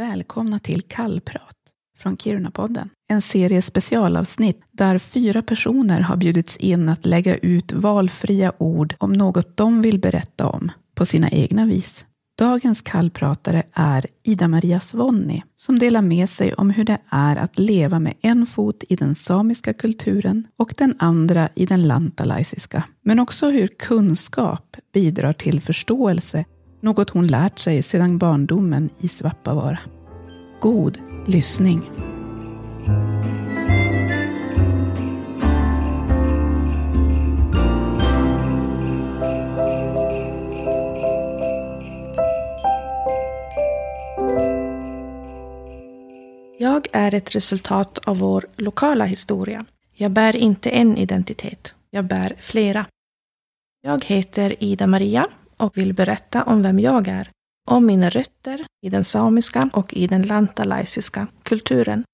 Välkomna till Kallprat från Kiruna-podden. En serie specialavsnitt där fyra personer har bjudits in att lägga ut valfria ord om något de vill berätta om på sina egna vis. Dagens kallpratare är Ida-Maria Svonni som delar med sig om hur det är att leva med en fot i den samiska kulturen och den andra i den lantalaisiska. Men också hur kunskap bidrar till förståelse, något hon lärt sig sedan barndomen i Svappavaara. God lyssning! Jag är ett resultat av vår lokala historia. Jag bär inte en identitet. Jag bär flera. Jag heter Ida Maria och vill berätta om vem jag är, om mina rötter i den samiska och i den lantalaisiska kulturen.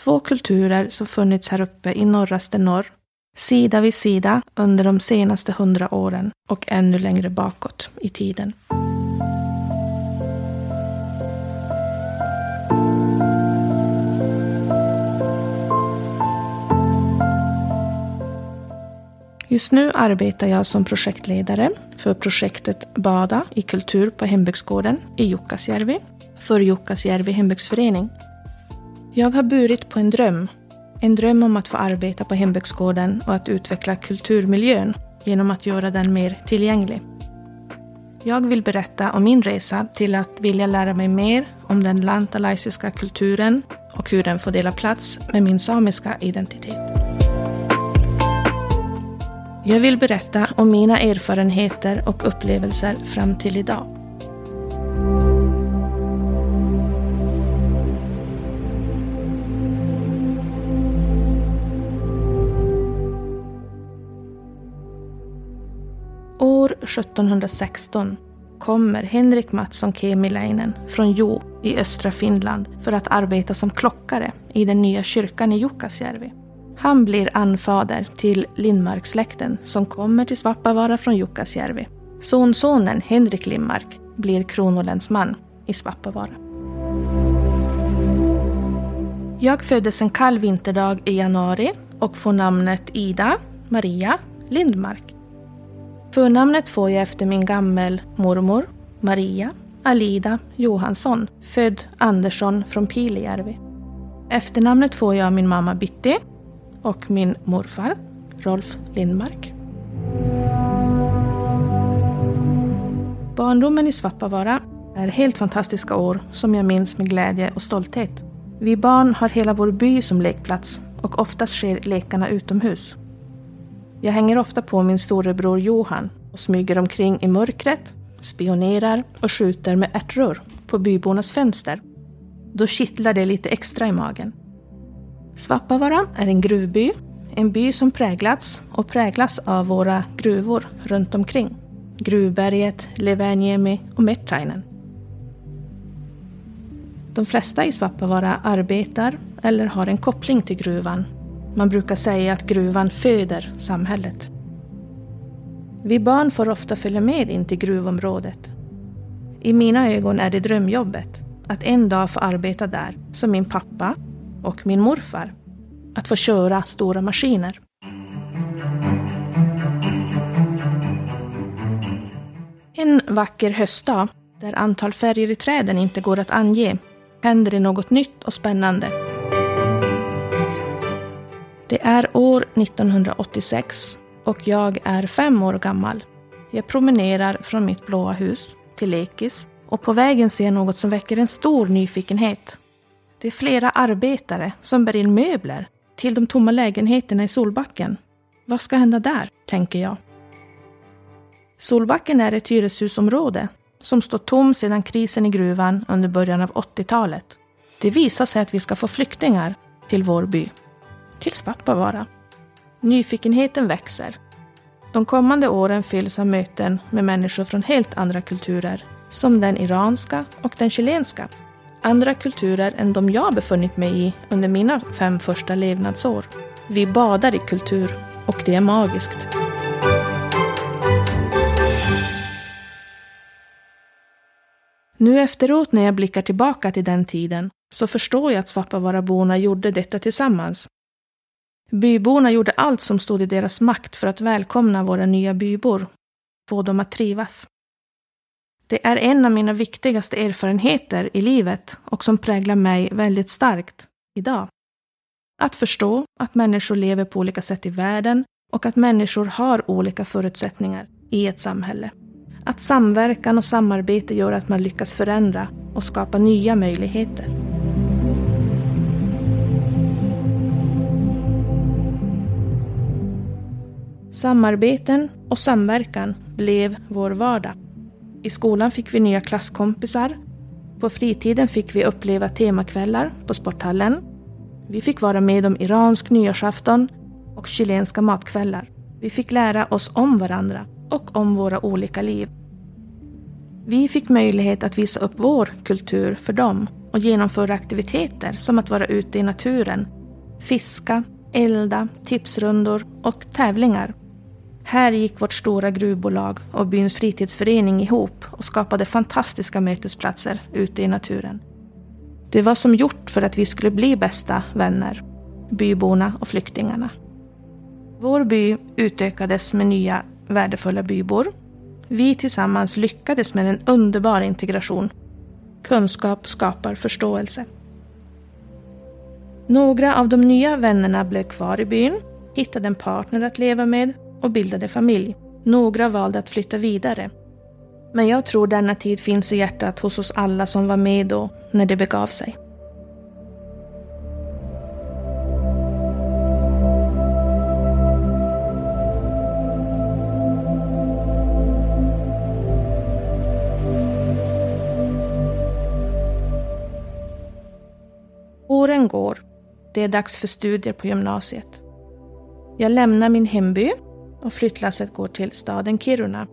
Två kulturer som funnits här uppe i norraste norr, sida vid sida under de senaste hundra åren och ännu längre bakåt i tiden. Just nu arbetar jag som projektledare för projektet Bada i kultur på hembygdsgården i Jukkasjärvi för Jukkasjärvi hembygdsförening. Jag har burit på en dröm. En dröm om att få arbeta på hembygdsgården och att utveckla kulturmiljön genom att göra den mer tillgänglig. Jag vill berätta om min resa till att vilja lära mig mer om den lantalaisiska kulturen och hur den får dela plats med min samiska identitet. Jag vill berätta om mina erfarenheter och upplevelser fram till idag. År 1716 kommer Henrik Mattsson Kemiläinen från Jo i östra Finland för att arbeta som klockare i den nya kyrkan i Jukkasjärvi. Han blir anfader till Lindmarksläkten som kommer till Svappavaara från Jukkasjärvi. Sonsonen Henrik Lindmark blir kronolänsman i Svappavaara. Jag föddes en kall vinterdag i januari och får namnet Ida Maria Lindmark. Förnamnet får jag efter min gammel mormor Maria Alida Johansson, född Andersson från Pilijärvi. Efternamnet får jag av min mamma Bitti och min morfar Rolf Lindmark. Barndomen i Svappavaara är helt fantastiska år som jag minns med glädje och stolthet. Vi barn har hela vår by som lekplats och oftast sker lekarna utomhus. Jag hänger ofta på min storebror Johan och smyger omkring i mörkret, spionerar och skjuter med ärtrör på bybornas fönster. Då kittlar det lite extra i magen. Svappavaara är en gruvby, en by som präglats och präglas av våra gruvor runt omkring. Gruvberget, Leväniemi och Mertainen. De flesta i Svappavaara arbetar eller har en koppling till gruvan. Man brukar säga att gruvan föder samhället. Vi barn får ofta följa med in till gruvområdet. I mina ögon är det drömjobbet att en dag få arbeta där som min pappa och min morfar att få köra stora maskiner. En vacker höstdag, där antal färger i träden inte går att ange, händer det något nytt och spännande. Det är år 1986 och jag är fem år gammal. Jag promenerar från mitt blåa hus till lekis och på vägen ser jag något som väcker en stor nyfikenhet. Det är flera arbetare som bär in möbler till de tomma lägenheterna i Solbacken. Vad ska hända där, tänker jag. Solbacken är ett hyreshusområde som stått tom sedan krisen i gruvan under början av 80-talet. Det visar sig att vi ska få flyktingar till vår by. Till Svappavaara. Nyfikenheten växer. De kommande åren fylls av möten med människor från helt andra kulturer, som den iranska och den chilenska andra kulturer än de jag befunnit mig i under mina fem första levnadsår. Vi badar i kultur och det är magiskt. Nu efteråt när jag blickar tillbaka till den tiden så förstår jag att Svappavaaraborna gjorde detta tillsammans. Byborna gjorde allt som stod i deras makt för att välkomna våra nya bybor, få dem att trivas. Det är en av mina viktigaste erfarenheter i livet och som präglar mig väldigt starkt idag. Att förstå att människor lever på olika sätt i världen och att människor har olika förutsättningar i ett samhälle. Att samverkan och samarbete gör att man lyckas förändra och skapa nya möjligheter. Samarbeten och samverkan blev vår vardag. I skolan fick vi nya klasskompisar. På fritiden fick vi uppleva temakvällar på sporthallen. Vi fick vara med om iransk nyårsafton och chilenska matkvällar. Vi fick lära oss om varandra och om våra olika liv. Vi fick möjlighet att visa upp vår kultur för dem och genomföra aktiviteter som att vara ute i naturen, fiska, elda, tipsrundor och tävlingar. Här gick vårt stora gruvbolag och byns fritidsförening ihop och skapade fantastiska mötesplatser ute i naturen. Det var som gjort för att vi skulle bli bästa vänner, byborna och flyktingarna. Vår by utökades med nya värdefulla bybor. Vi tillsammans lyckades med en underbar integration. Kunskap skapar förståelse. Några av de nya vännerna blev kvar i byn, hittade en partner att leva med och bildade familj. Några valde att flytta vidare. Men jag tror denna tid finns i hjärtat hos oss alla som var med då, när det begav sig. Åren går. Det är dags för studier på gymnasiet. Jag lämnar min hemby och flyttlasset går till staden Kiruna.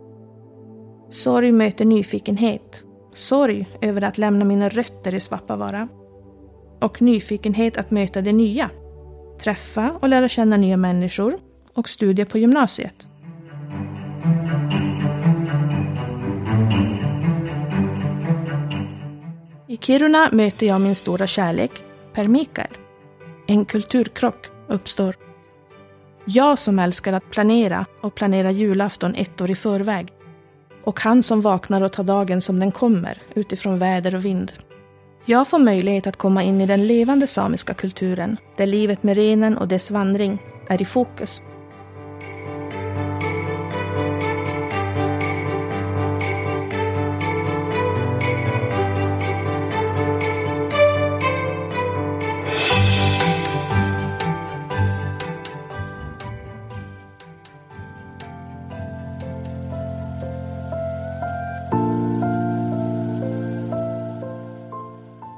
Sorg möter nyfikenhet. Sorg över att lämna mina rötter i Svappavaara. Och nyfikenhet att möta det nya. Träffa och lära känna nya människor och studier på gymnasiet. I Kiruna möter jag min stora kärlek, Per Mikael. En kulturkrock uppstår. Jag som älskar att planera och planera julafton ett år i förväg. Och han som vaknar och tar dagen som den kommer, utifrån väder och vind. Jag får möjlighet att komma in i den levande samiska kulturen, där livet med renen och dess vandring är i fokus.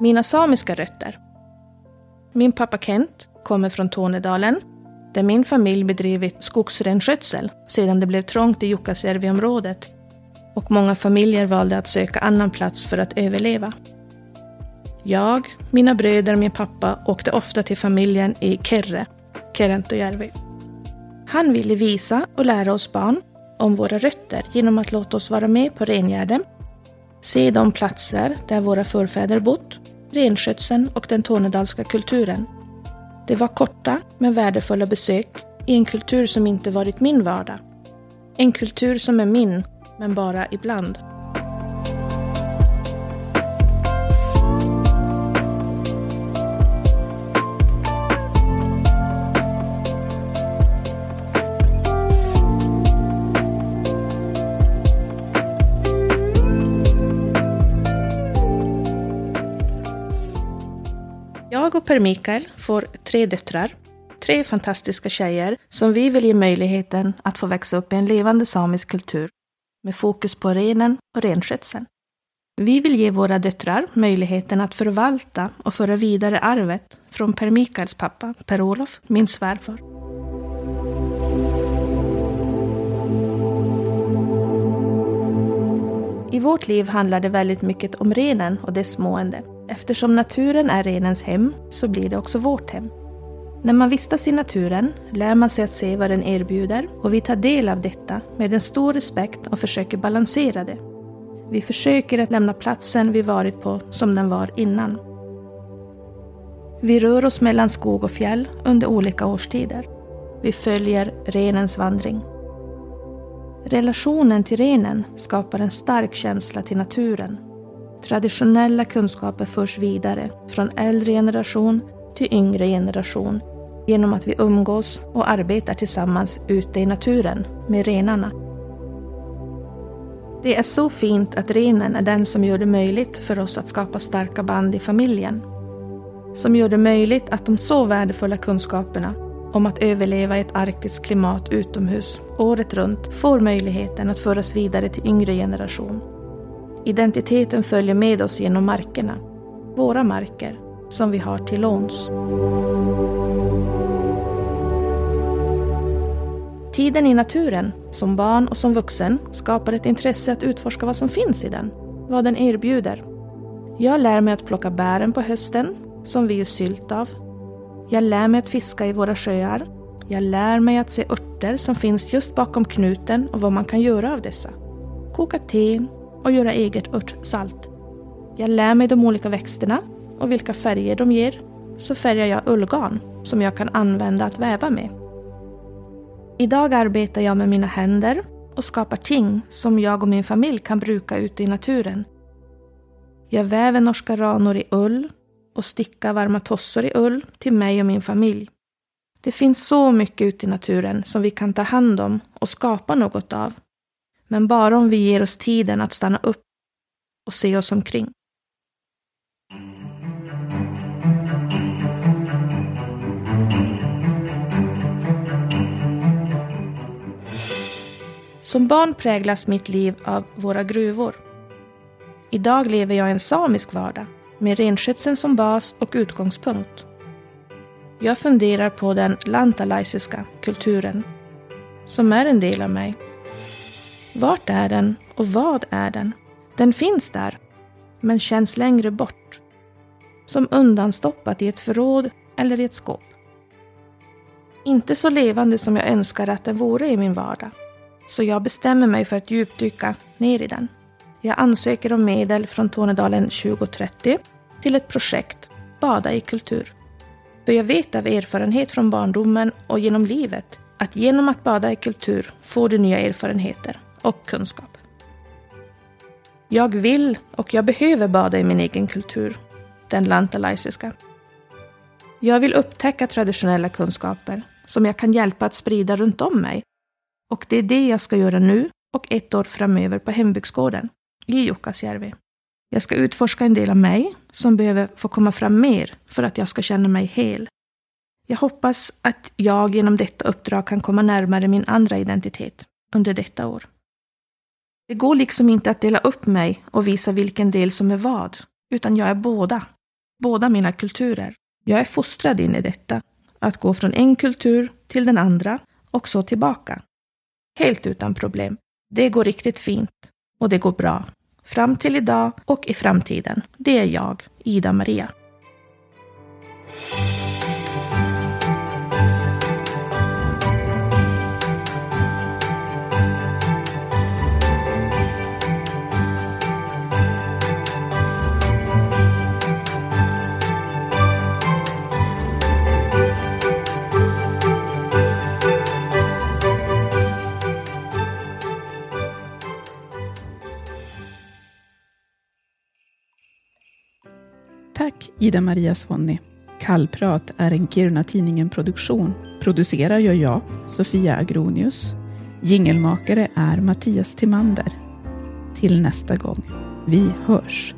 Mina samiska rötter. Min pappa Kent kommer från Tornedalen, där min familj bedrivit skogsrenskötsel sedan det blev trångt i Jukkasjärvi-området och många familjer valde att söka annan plats för att överleva. Jag, mina bröder och min pappa åkte ofta till familjen i Kerre, Kerentojärvi. Han ville visa och lära oss barn om våra rötter genom att låta oss vara med på rengärden, se de platser där våra förfäder bott renskötseln och den tornedalska kulturen. Det var korta men värdefulla besök i en kultur som inte varit min vardag. En kultur som är min, men bara ibland. Per Mikael får tre döttrar. Tre fantastiska tjejer som vi vill ge möjligheten att få växa upp i en levande samisk kultur med fokus på renen och renskötseln. Vi vill ge våra döttrar möjligheten att förvalta och föra vidare arvet från Per Mikaels pappa, Per-Olof, min svärfar. I vårt liv handlar det väldigt mycket om renen och dess mående. Eftersom naturen är renens hem så blir det också vårt hem. När man vistas i naturen lär man sig att se vad den erbjuder och vi tar del av detta med en stor respekt och försöker balansera det. Vi försöker att lämna platsen vi varit på som den var innan. Vi rör oss mellan skog och fjäll under olika årstider. Vi följer renens vandring. Relationen till renen skapar en stark känsla till naturen. Traditionella kunskaper förs vidare från äldre generation till yngre generation genom att vi umgås och arbetar tillsammans ute i naturen med renarna. Det är så fint att renen är den som gör det möjligt för oss att skapa starka band i familjen. Som gör det möjligt att de så värdefulla kunskaperna om att överleva i ett arktiskt klimat utomhus året runt får möjligheten att föras vidare till yngre generation. Identiteten följer med oss genom markerna, våra marker, som vi har till låns. Tiden i naturen, som barn och som vuxen, skapar ett intresse att utforska vad som finns i den, vad den erbjuder. Jag lär mig att plocka bären på hösten, som vi gör sylt av. Jag lär mig att fiska i våra sjöar. Jag lär mig att se örter som finns just bakom knuten och vad man kan göra av dessa. Koka te och göra eget örtsalt. Jag lär mig de olika växterna och vilka färger de ger. Så färgar jag ullgarn som jag kan använda att väva med. Idag arbetar jag med mina händer och skapar ting som jag och min familj kan bruka ute i naturen. Jag väver norska ranor i ull och stickar varma tossor i ull till mig och min familj. Det finns så mycket ute i naturen som vi kan ta hand om och skapa något av. Men bara om vi ger oss tiden att stanna upp och se oss omkring. Som barn präglas mitt liv av våra gruvor. Idag lever jag en samisk vardag med renskötseln som bas och utgångspunkt. Jag funderar på den lantalaisiska kulturen, som är en del av mig. Vart är den och vad är den? Den finns där, men känns längre bort. Som undanstoppat i ett förråd eller i ett skåp. Inte så levande som jag önskar att den vore i min vardag. Så jag bestämmer mig för att djupdyka ner i den. Jag ansöker om medel från Tornedalen 2030 till ett projekt Bada i kultur. För jag vet av erfarenhet från barndomen och genom livet att genom att bada i kultur får du nya erfarenheter och kunskap. Jag vill och jag behöver bada i min egen kultur, den lantalaisiska. Jag vill upptäcka traditionella kunskaper som jag kan hjälpa att sprida runt om mig. Och det är det jag ska göra nu och ett år framöver på hembygdsgården i Jukkasjärvi. Jag ska utforska en del av mig som behöver få komma fram mer för att jag ska känna mig hel. Jag hoppas att jag genom detta uppdrag kan komma närmare min andra identitet under detta år. Det går liksom inte att dela upp mig och visa vilken del som är vad, utan jag är båda. Båda mina kulturer. Jag är fostrad in i detta, att gå från en kultur till den andra och så tillbaka. Helt utan problem. Det går riktigt fint och det går bra. Fram till idag och i framtiden. Det är jag, Ida-Maria. Tack Ida-Maria Svonni. Kallprat är en Kiruna-Tidningen-produktion. Producerar gör jag, Sofia Agronius. Jingelmakare är Mattias Timander. Till nästa gång. Vi hörs.